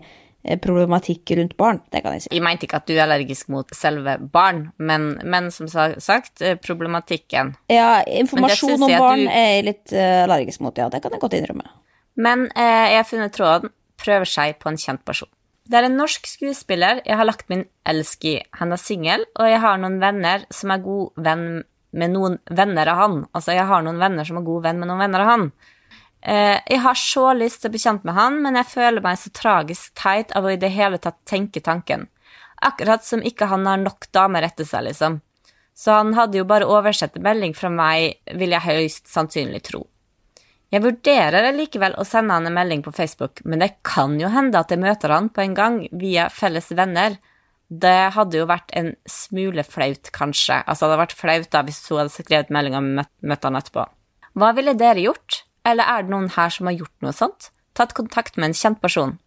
problematikk rundt barn. Det kan jeg si. Jeg mente ikke at du er allergisk mot selve barn, men, men som sagt, eh, problematikken. Ja, informasjon om barn du- er jeg litt eh, allergisk mot, ja. Det kan jeg godt innrømme. Men eh, jeg har funnet tråden 'prøver seg på en kjent person'. Det er en norsk skuespiller jeg har lagt min elsk i. Han er singel, og jeg har noen venner som er god venn med noen venner av han. Altså, jeg har noen venner som er god venn med noen venner av han. Eh, jeg har så lyst til å bli kjent med han, men jeg føler meg så tragisk teit av å i det hele tatt tenke tanken. Akkurat som ikke han har nok damer etter seg, liksom. Så han hadde jo bare oversett en melding fra meg, vil jeg høyst sannsynlig tro. Jeg vurderer likevel å sende han en melding på Facebook, men det kan jo hende at jeg møter han på en gang via felles venner. Det hadde jo vært en smule flaut, kanskje. Altså, det hadde vært flaut da hvis hun hadde skrevet melding og møtt, han etterpå. Hva ville dere gjort? Eller er det noen her som har gjort noe sånt? Tatt kontakt med en kjent person?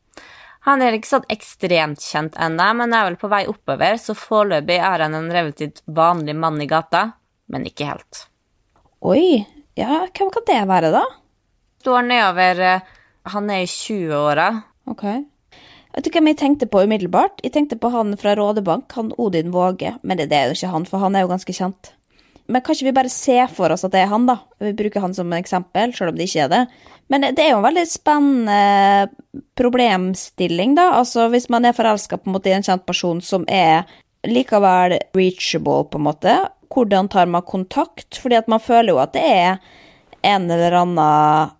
Han er ikke sånn ekstremt kjent ennå, men er vel på vei oppover, så foreløpig er han en relativt vanlig mann i gata, men ikke helt. Oi, ja, hvem kan det være, da? Står nedover eh, Han er i 20-åra. Ok. Vet du hvem jeg tenkte på umiddelbart? Jeg tenkte på han fra Rådebank, han Odin Våge. Men det, det er jo ikke han, for han er jo ganske kjent. Men kan vi bare se for oss at det er han, da? Vi bruker han som eksempel, selv om det ikke er det. Men det er jo en veldig spennende problemstilling, da. Altså hvis man er forelska i en kjent person som er likevel reachable, på en måte. Hvordan tar man kontakt? Fordi at man føler jo at det er en eller annen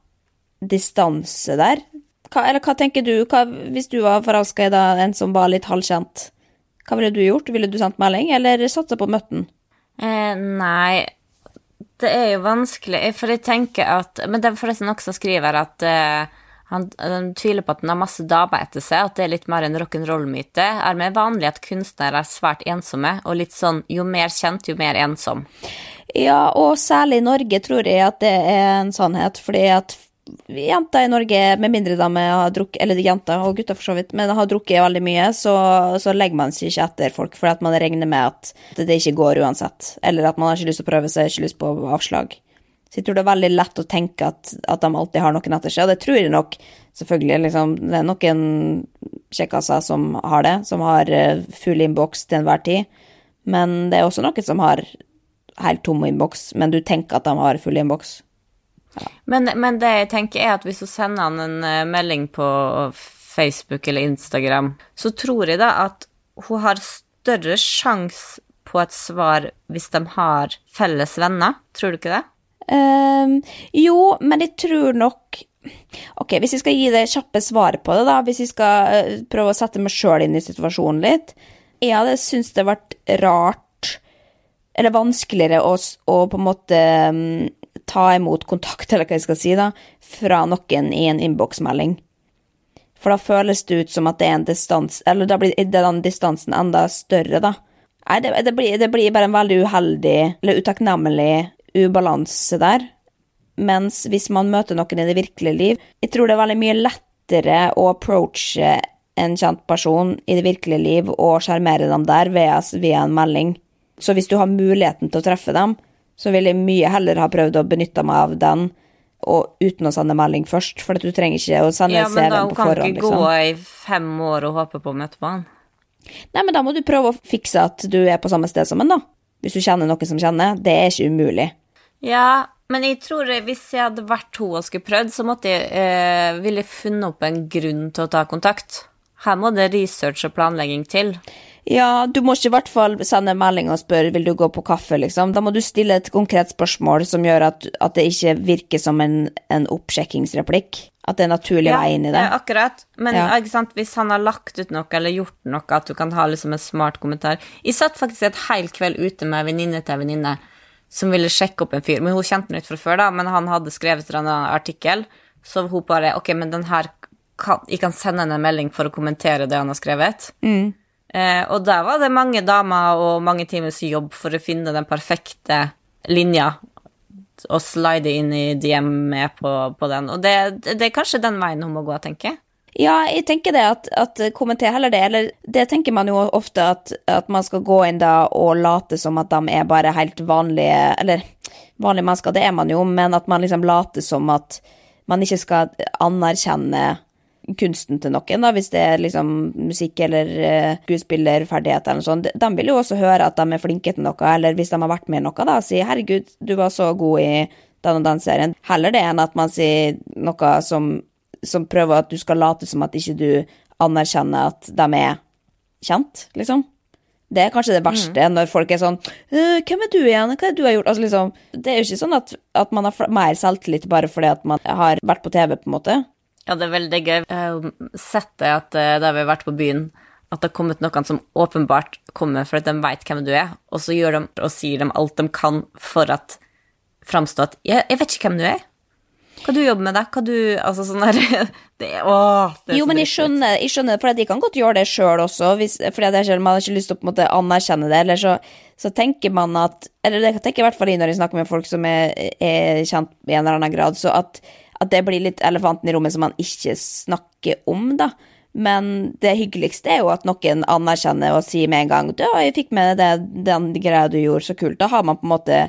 distanse der. Hva, eller hva tenker du, hva, hvis du var forelska i da, en som var litt halvkjent? Hva ville du gjort? Ville du sendt melding, eller satsa på møtten? Eh, nei, det er jo vanskelig, for jeg tenker at Men det er forresten også skriver at eh, han, han tviler på at han har masse damer etter seg, at det er litt mer en rock'n'roll-myte. Er mer vanlig at kunstnere er svært ensomme, og litt sånn jo mer kjent, jo mer ensom. Ja, og særlig i Norge tror jeg at det er en sannhet, fordi at jenter i Norge, med mindre de har drukket, eller jenter og gutter for så vidt, men har drukket veldig mye, så, så legger man seg ikke etter folk, fordi at man regner med at det ikke går uansett, eller at man har ikke lyst til å prøve seg, ikke lyst på avslag. Så jeg tror det er veldig lett å tenke at, at de alltid har noen etter seg, og det tror jeg nok, selvfølgelig, liksom, det er noen kjekkaser som har det, som har eh, full innboks til enhver tid, men det er også noen som har helt tom innboks, men du tenker at de har full innboks. Men, men det jeg tenker er at hvis du sender han en eh, melding på Facebook eller Instagram, så tror jeg da at hun har større sjanse på et svar hvis de har felles venner. Tror du ikke det? Um, jo, men jeg tror nok Ok, hvis jeg skal gi det kjappe svaret på det, da, hvis jeg skal eh, prøve å sette meg sjøl inn i situasjonen litt Jeg hadde syntes det vært rart, eller vanskeligere, å, å på en måte mm, ta imot kontakt, eller hva jeg skal si, da, fra noen i en innboksmelding. For da føles det ut som at det er en distans, eller da blir den distansen enda større, da. Nei, det, det, blir, det blir bare en veldig uheldig, eller utakknemlig ubalanse der. Mens hvis man møter noen i det virkelige liv Jeg tror det er veldig mye lettere å approache en kjent person i det virkelige liv og sjarmere dem der via, via en melding. Så hvis du har muligheten til å treffe dem, så vil jeg mye heller ha prøvd å benytte meg av den og uten å sende melding først, for du trenger ikke å sende Ja, men da CV-en hun på kan ikke ikke gå Liksom. i fem år og håpe på å møte på han. Nei, men da må du prøve å fikse at du er på samme sted som han, da. Hvis du kjenner noen som kjenner. Det er ikke umulig. Ja, men jeg tror hvis jeg hadde vært hun og skulle prøvd, så måtte jeg, eh, ville jeg funnet opp en grunn til å ta kontakt. Her må det research og planlegging til. Ja, du må ikke i hvert fall sende en melding og spørre vil du gå på kaffe, liksom. Da må du stille et konkret spørsmål som gjør at, at det ikke virker som en, en oppsjekkingsreplikk. At det er naturlig vei inn i det. Ja, akkurat. Men Ja. sant, hvis han har lagt ut noe eller gjort noe, at du kan ha liksom en smart kommentar Jeg satt faktisk et hel kveld ute med en venninne til en venninne som ville sjekke opp en fyr. Men hun kjente han ut fra før, da, men han hadde skrevet en artikkel. Så hun bare Ok, men den her kan, Jeg kan sende henne en melding for å kommentere det han har skrevet. Eh, og der var det mange damer og mange timers jobb for å finne den perfekte linja og slide inn i DM med på, på den. Og det, det er kanskje den veien hun må gå, tenker jeg. Ja, jeg tenker det at, at kommenter heller det, eller det tenker man jo ofte at, at man skal gå inn da og late som at de er bare helt vanlige, eller vanlige mennesker, det er man jo, men at man liksom later som at man ikke skal anerkjenne kunsten til noen, da, hvis det er liksom musikk eller uh, skuespillerferdigheter eller noe sånt. De vil jo også høre at de er flinke til noe, eller hvis de har vært med i noe, da, si 'herregud, du var så god i den og den serien'. Heller det enn at man sier noe som, som prøver at du skal late som at ikke du anerkjenner at de er kjent, liksom. Det er kanskje det verste, når folk er sånn «Øh, 'Hvem er du igjen? Hva er det du har gjort?' Altså liksom, Det er jo ikke sånn at, at man har mer selvtillit bare fordi at man har vært på TV, på en måte. Ja, det er veldig gøy. Jeg har sett det at eh, da vi har vært på byen, at det har kommet noen som åpenbart kommer for at de vet hvem du er, og så gjør de og sier de alt de kan for at framstå at jeg, 'Jeg vet ikke hvem du er'. Hva du jobber med, da? Hva du Altså sånn der det, å, det Jo, men jeg skjønner, jeg skjønner for de kan godt gjøre det sjøl også, hvis, fordi det er selv, man har ikke lyst til å på en måte anerkjenne det, eller så, så tenker man at Eller det tenker jeg i hvert fall når jeg snakker med folk som er, er kjent i en eller annen grad, så at, at det blir litt elefanten i rommet som man ikke snakker om, da. Men det hyggeligste er jo at noen anerkjenner og sier med en gang «Du, jeg fikk med det, den greia du gjorde, så kult. Da har man på en måte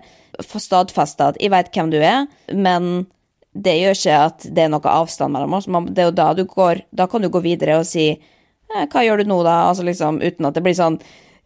stadfesta at 'jeg veit hvem du er', men det gjør ikke at det er noe avstand mellom oss. Det er jo da du går Da kan du gå videre og si eh, 'Hva gjør du nå, da?' Altså liksom uten at det blir sånn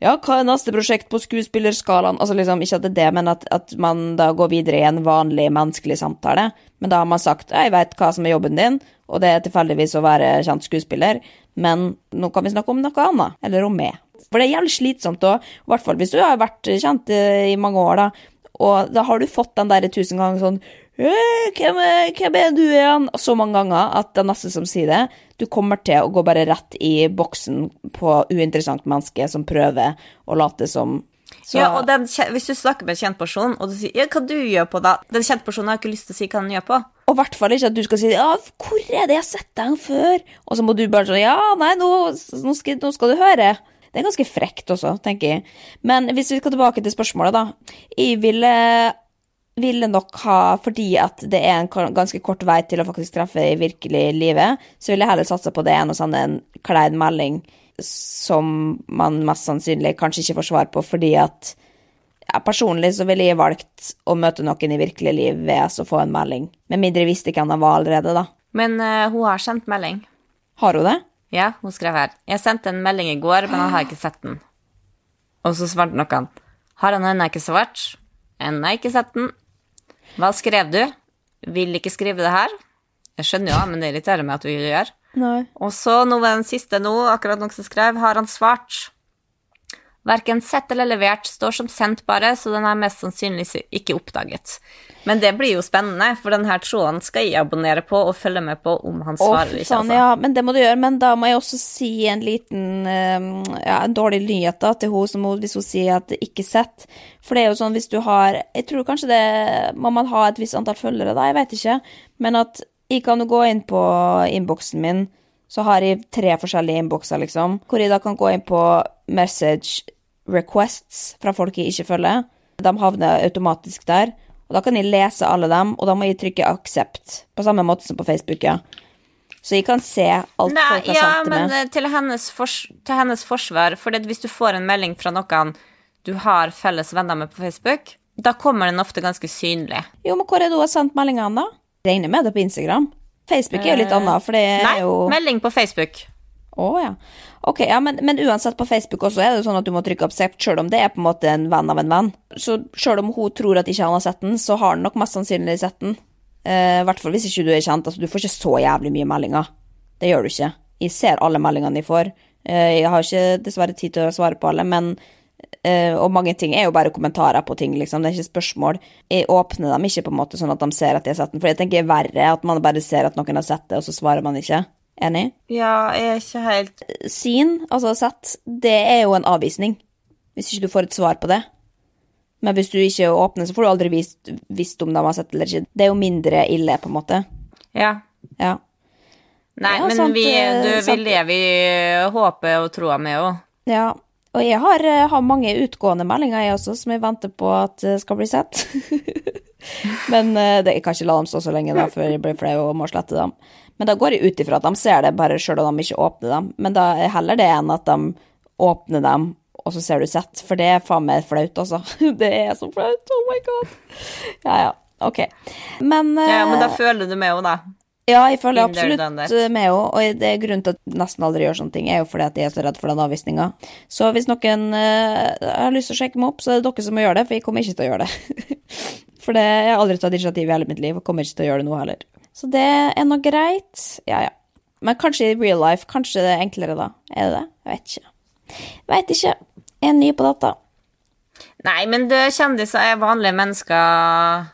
ja, hva er neste prosjekt på skuespillerskalaen? Altså liksom, Ikke at det er det, men at, at man da går videre i en vanlig menneskelig samtale. Men da har man sagt jeg vet hva som er jobben din, og det er tilfeldigvis å være kjent skuespiller, men nå kan vi snakke om noe annet. Eller om meg. For det er jævlig slitsomt òg, i hvert fall hvis du har vært kjent i mange år, da. Og da har du fått den der tusen ganger sånn «Øh, hvem, er, 'Hvem er du igjen?' Så mange ganger at det er nesten som sier det. Du kommer til å gå bare rett i boksen på uinteressant menneske som prøver å late som så, Ja, og den, hvis du snakker med en kjent person, og du sier ja, 'hva du gjør på da?' Den kjente personen har ikke lyst til å si hva den gjør på. Og i hvert fall ikke at du skal si ja, 'Hvor er det jeg har sett deg før?' Og så må du bare sånn 'Ja, nei, nå, nå, skal, nå skal du høre'. Det er ganske frekt også, tenker jeg. Men hvis vi skal tilbake til spørsmålet, da. Jeg ville, ville nok ha, fordi at det er en ganske kort vei til å faktisk treffe i virkelig livet, så ville jeg heller satse på det enn å sende en klein melding som man mest sannsynlig kanskje ikke får svar på, fordi at ja, personlig så ville jeg valgt å møte noen i virkelig liv ved å få en melding. Med mindre jeg visste hvem han var allerede, da. Men uh, hun har sendt melding. Har hun det? Ja, hun skrev her. Jeg sendte en melding i går, men han har ikke sett den. Og så svarte noen. Har han ennå ikke svart? Ennå ikke sett den. Hva skrev du? Vil ikke skrive det her. Jeg skjønner jo, men det irriterer meg at du gjør. Nei. Og så nå ved den siste nå, akkurat noen som skrev, har han svart. Verken sett eller levert, står som sendt bare, så den er mest sannsynlig ikke oppdaget. Men det blir jo spennende, for denne tråden skal jeg abonnere på og følge med på om han svarer oh, ikke. Altså. ja, men det må du gjøre. Men da må jeg også si en liten eh, Ja, en dårlig nyhet da til henne hun, hvis hun sier at det ikke sett. For det er jo sånn hvis du har Jeg tror kanskje det Må man ha et visst antall følgere, da? Jeg vet ikke. Men at jeg kan jo gå inn på innboksen min, så har jeg tre forskjellige innbokser, liksom. Hvor jeg da kan gå inn på message requests fra folk jeg ikke følger. De havner automatisk der. Og da kan jeg lese alle dem, og da må jeg trykke 'accept', på samme måte som på Facebook, ja. Så jeg kan se alt Nei, folk har ja, sendt til men meg. eh, til hennes, til hennes forsvar For hvis du får en melding fra noen du har felles venner med på Facebook, da kommer den ofte ganske synlig. Jo, men hvor er det hun har sendt meldingene, da? Regner med det på Instagram. Facebook er jo litt annet, for det er Nei, jo melding på Facebook. Å ja. Ok, ja, men, men uansett, på Facebook også er det sånn at du må trykke accept, sjøl om det er på en måte en venn av en venn. Så sjøl om hun tror at ikke han har sett den, så har han nok mest sannsynlig sett den. Eh, I hvert fall hvis ikke du er kjent. Altså, du får ikke så jævlig mye meldinger. Det gjør du ikke. Jeg ser alle meldingene jeg får. Uh, jeg har ikke dessverre tid til å svare på alle, men uh, Og mange ting er jo bare kommentarer på ting, liksom. Det er ikke spørsmål. Jeg åpner dem ikke på en måte sånn at de ser at jeg har sett den, for jeg tenker det er verre at man bare ser at noen har sett det, og så svarer man ikke. Enig? Ja, jeg er ikke helt sin, altså sett, det er jo en avvisning. Hvis ikke du får et svar på det. Men hvis du ikke åpner, så får du aldri visst, visst om de har sett eller ikke. Det er jo mindre ille, på en måte. Ja. Ja. Nei, Ja, men sant, vi, eh, du, vi lever i håpet og troa med òg. ja. Og jeg har, eh, har mange utgående meldinger, jeg også, som jeg venter på at eh, skal bli sett. Men eh, det, jeg kan ikke la dem stå så lenge, da, før jeg blir flau og må slette dem. Men da går jeg ut ifra at de ser det, bare sjøl om de ikke åpner dem. Men da er heller det enn at de åpner dem, og så ser du sett. For det er faen meg flaut, altså. Det er så flaut. Oh my god. Ja, ja. Ok. Men, Ja, men da eh, føler du med henne, da. ja, jeg føler absolutt med henne, og det er grunnen til at jeg nesten aldri gjør sånne ting, er jo fordi at jeg er så redd for den avvisninga. Så hvis noen eh, har lyst til å sjekke meg opp, så er det dere som må gjøre det, for jeg kommer ikke til å gjøre det. for det, jeg har aldri tatt initiativ i hele mitt liv, og kommer ikke til å gjøre det nå heller. Så det er nå greit. Ja, ja. Men kanskje i real life, kanskje det er enklere da. Er det det? Jeg vet ikke. Vet ikke. Jeg er ny på data. Nei, men det, kjendiser er vanlige mennesker.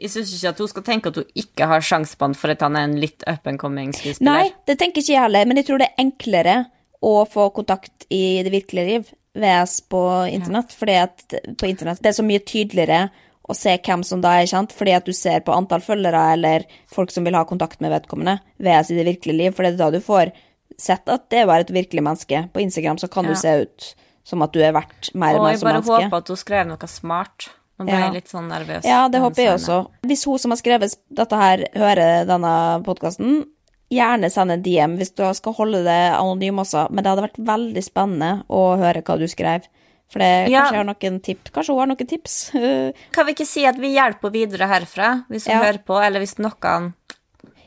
Jeg syns ikke at hun skal tenke at hun ikke har sjanse på han for at han er en litt up and coming skuespiller. Nei, det tenker ikke jeg heller, men jeg tror det er enklere å få kontakt i det virkelige liv VS på internett, fordi at på internett det er så mye tydeligere å se hvem som da er kjent, fordi at du ser på antall følgere eller folk som vil ha kontakt med vedkommende, VS i det virkelige liv, for det er da du får sett at det var et virkelig menneske. På Instagram så kan Ja. du se ut som at du er verdt mer Og enn jeg som bare håper at hun skrev noe smart. Nå ble Ja. jeg litt sånn nervøs. Ja, det håper jeg også. Hvis hun som har skrevet dette her, hører denne podkasten, gjerne send en DM hvis du skal holde det anonym også, men det hadde vært veldig spennende å høre hva du skrev. For det, Ja. kanskje, jeg har noen tip, kanskje hun har noen tips. Kan vi ikke si at vi hjelper videre herfra, hvis hun Ja. hører på, eller hvis noen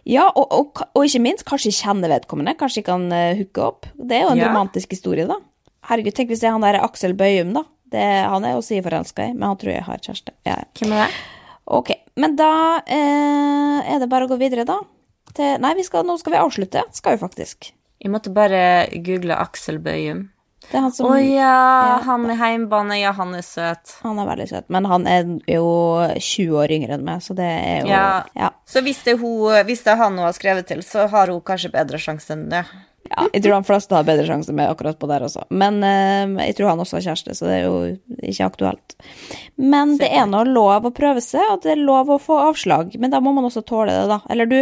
Ja, og, og, og ikke minst, kanskje kjenner vedkommende. Kanskje kan uh, hooke opp. Det er jo en Ja. romantisk historie, da. Herregud, tenk hvis det er han der Aksel Bøyum, da. Det, han er jo si forelska i, men han tror jeg har kjæreste. Hvem er det? Ok, men da eh, er det bare å gå videre, da. Til, nei, vi skal, nå skal vi avslutte. Skal vi faktisk. Jeg måtte bare google Aksel Bøyum. Det er han Å oh, ja, han i heimbane. Ja, han er søt. Han er veldig søt, men han er jo 20 år yngre enn meg, så det er jo Ja. ja. Så hvis det, hun, hvis det er han hun har skrevet til, så har hun kanskje bedre sjanse enn det. Ja, jeg tror han fleste har bedre sjanse med akkurat på der også. Men eh, jeg tror han også har kjæreste, så det er jo ikke aktuelt. Men det er nå lov å prøve seg, og det er lov å få avslag. Men da må man også tåle det, da. Eller du,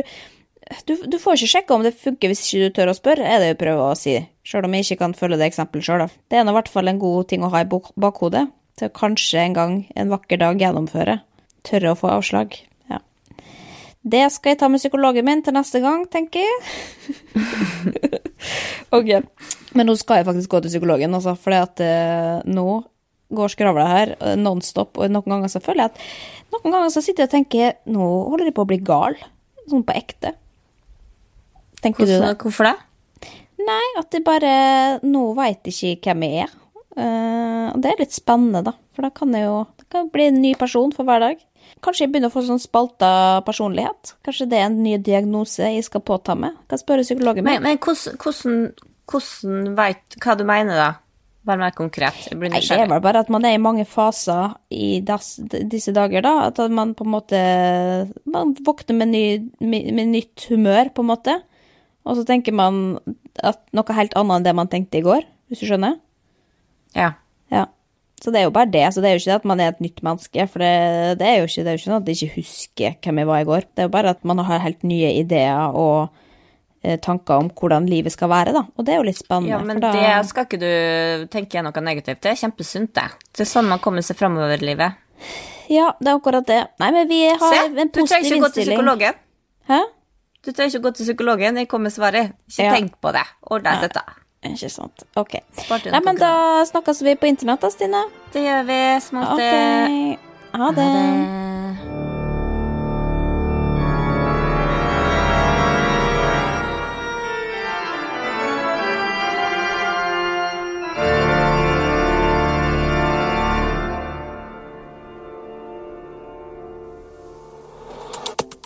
du, du får ikke sjekke om det funker hvis ikke du tør å spørre, er det å prøve å si. Sjøl om jeg ikke kan følge det eksempelet sjøl. Det er nå i hvert fall en god ting å ha i bak- bakhodet, til å kanskje en gang, en vakker dag, gjennomføre. Tørre å få avslag. Ja. Det skal jeg ta med psykologen min til neste gang, tenker jeg. ok. Men nå skal jeg faktisk gå til psykologen, altså, for at eh, nå går skravla her eh, nonstop, og noen ganger så føler jeg at Noen ganger så sitter jeg og tenker nå holder jeg på å bli gal. Sånn på ekte. Tenker du det? Hvorfor det? Nei, at det bare Nå veit jeg ikke hvem jeg er. Og det er litt spennende, da. For da kan jeg jo kan bli en ny person for hver dag. Kanskje jeg begynner å få sånn spalta personlighet. Kanskje det er en ny diagnose jeg skal påta meg. Kan spørre psykologen min. Men, men hvordan, hvordan, hvordan veit hva du mener, da? Vær mer konkret. Jeg blir Nei, det er vel bare at man er i mange faser i das, disse dager, da. At man på en måte Man våkner med, ny, med, med nytt humør, på en måte. Og så tenker man at noe helt annet enn det man tenkte i går, hvis du skjønner? Ja. Ja. Så det er jo bare det. Så det er jo ikke at man er et nytt menneske, for det, det er jo ikke, det er jo ikke sånn at jeg ikke husker hvem jeg var i går. Det er jo bare at man har helt nye ideer og eh, tanker om hvordan livet skal være, da. Og det er jo litt spennende. ja, men da, det skal ikke du tenke noe negativt. Det er kjempesunt, det. Det er sånn man kommer seg framover i livet. Ja, det er akkurat det. Nei, men vi har Se, en du trenger ikke gå til innstilling. psykologen. Hæ? Du trenger ikke å gå til psykologen. Jeg kommer med svaret. Ikke Ja. tenk på det. Ordne dette. Ikke sant. Ok. Nei, men da snakkes vi på internett da, Stine. Det gjør vi. Smått. Ok. Ha det.